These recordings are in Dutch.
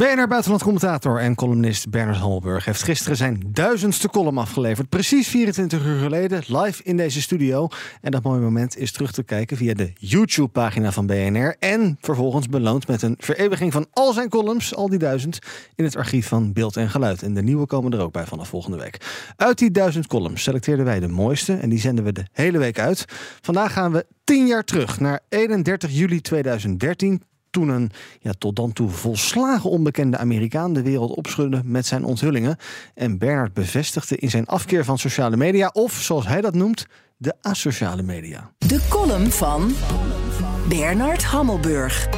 BNR buitenlandcommentator en columnist Bernard Hammelburg heeft gisteren zijn duizendste column afgeleverd. Precies 24 uur geleden, live in deze studio. En dat mooie moment is terug te kijken via de YouTube-pagina van BNR. En vervolgens beloond met een vereeuwiging van al zijn columns, al die duizend, in het archief van Beeld en Geluid. En de nieuwe komen er ook bij vanaf volgende week. Uit die duizend columns selecteerden wij de mooiste en die zenden we de hele week uit. Vandaag gaan we 10 jaar terug naar 31 juli 2013 toen een ja, tot dan toe volslagen onbekende Amerikaan de wereld opschudde met zijn onthullingen. En Bernard bevestigde in zijn afkeer van sociale media, of zoals hij dat noemt, de asociale media. De column van Bernard Hammelburg.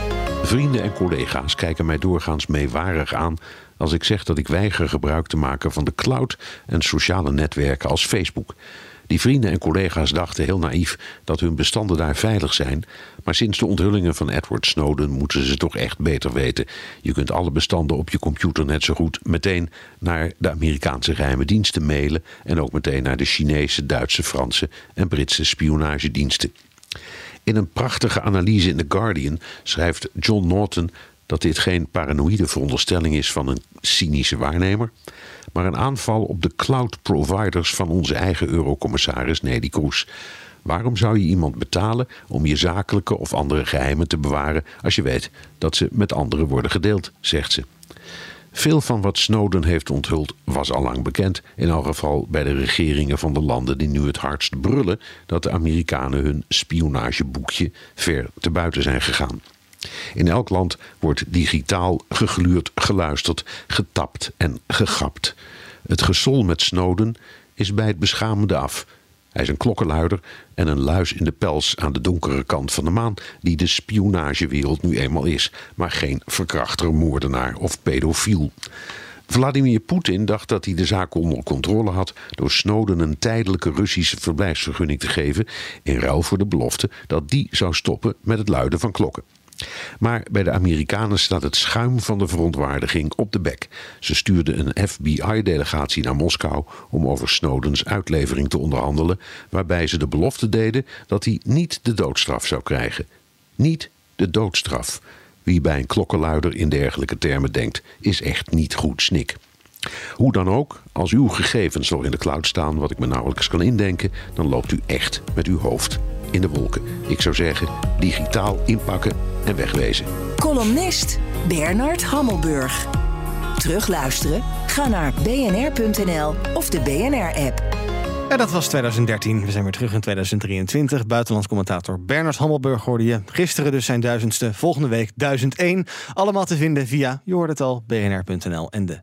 Vrienden en collega's kijken mij doorgaans meewarig aan als ik zeg dat ik weiger gebruik te maken van de cloud en sociale netwerken als Facebook. Die vrienden en collega's dachten heel naïef dat hun bestanden daar veilig zijn. Maar sinds de onthullingen van Edward Snowden moeten ze toch echt beter weten. Je kunt alle bestanden op je computer net zo goed meteen naar de Amerikaanse geheime diensten mailen. En ook meteen naar de Chinese, Duitse, Franse en Britse spionagediensten. In een prachtige analyse in The Guardian schrijft John Norton dat dit geen paranoïde veronderstelling is van een cynische waarnemer, maar een aanval op de cloud providers van onze eigen eurocommissaris Nelly Kroes. Waarom zou je iemand betalen om je zakelijke of andere geheimen te bewaren als je weet dat ze met anderen worden gedeeld, zegt ze. Veel van wat Snowden heeft onthuld was al lang bekend, in elk geval bij de regeringen van de landen die nu het hardst brullen dat de Amerikanen hun spionageboekje ver te buiten zijn gegaan. In elk land wordt digitaal gegluurd, geluisterd, getapt en gegapt. Het gesol met Snowden is bij het beschamende af. Hij is een klokkenluider en een luis in de pels aan de donkere kant van de maan, die de spionagewereld nu eenmaal is, maar geen verkrachter, moordenaar of pedofiel. Vladimir Poetin dacht dat hij de zaak onder controle had door Snowden een tijdelijke Russische verblijfsvergunning te geven, in ruil voor de belofte dat die zou stoppen met het luiden van klokken. Maar bij de Amerikanen staat het schuim van de verontwaardiging op de bek. Ze stuurden een FBI-delegatie naar Moskou om over Snowdens uitlevering te onderhandelen, waarbij ze de belofte deden dat hij niet de doodstraf zou krijgen. Niet de doodstraf. Wie bij een klokkenluider in dergelijke termen denkt, is echt niet goed snik. Hoe dan ook, als uw gegevens nog in de cloud staan, wat ik me nauwelijks kan indenken, dan loopt u echt met uw hoofd in de wolken. Ik zou zeggen, digitaal inpakken en wegwezen. Columnist Bernard Hammelburg. Terugluisteren? Ga naar bnr.nl of de BNR-app. En dat was 2013. We zijn weer terug in 2023. Buitenlands commentator Bernard Hammelburg hoorde je. Gisteren dus zijn duizendste. Volgende week 1001. Allemaal te vinden via, je hoorde het al, bnr.nl en de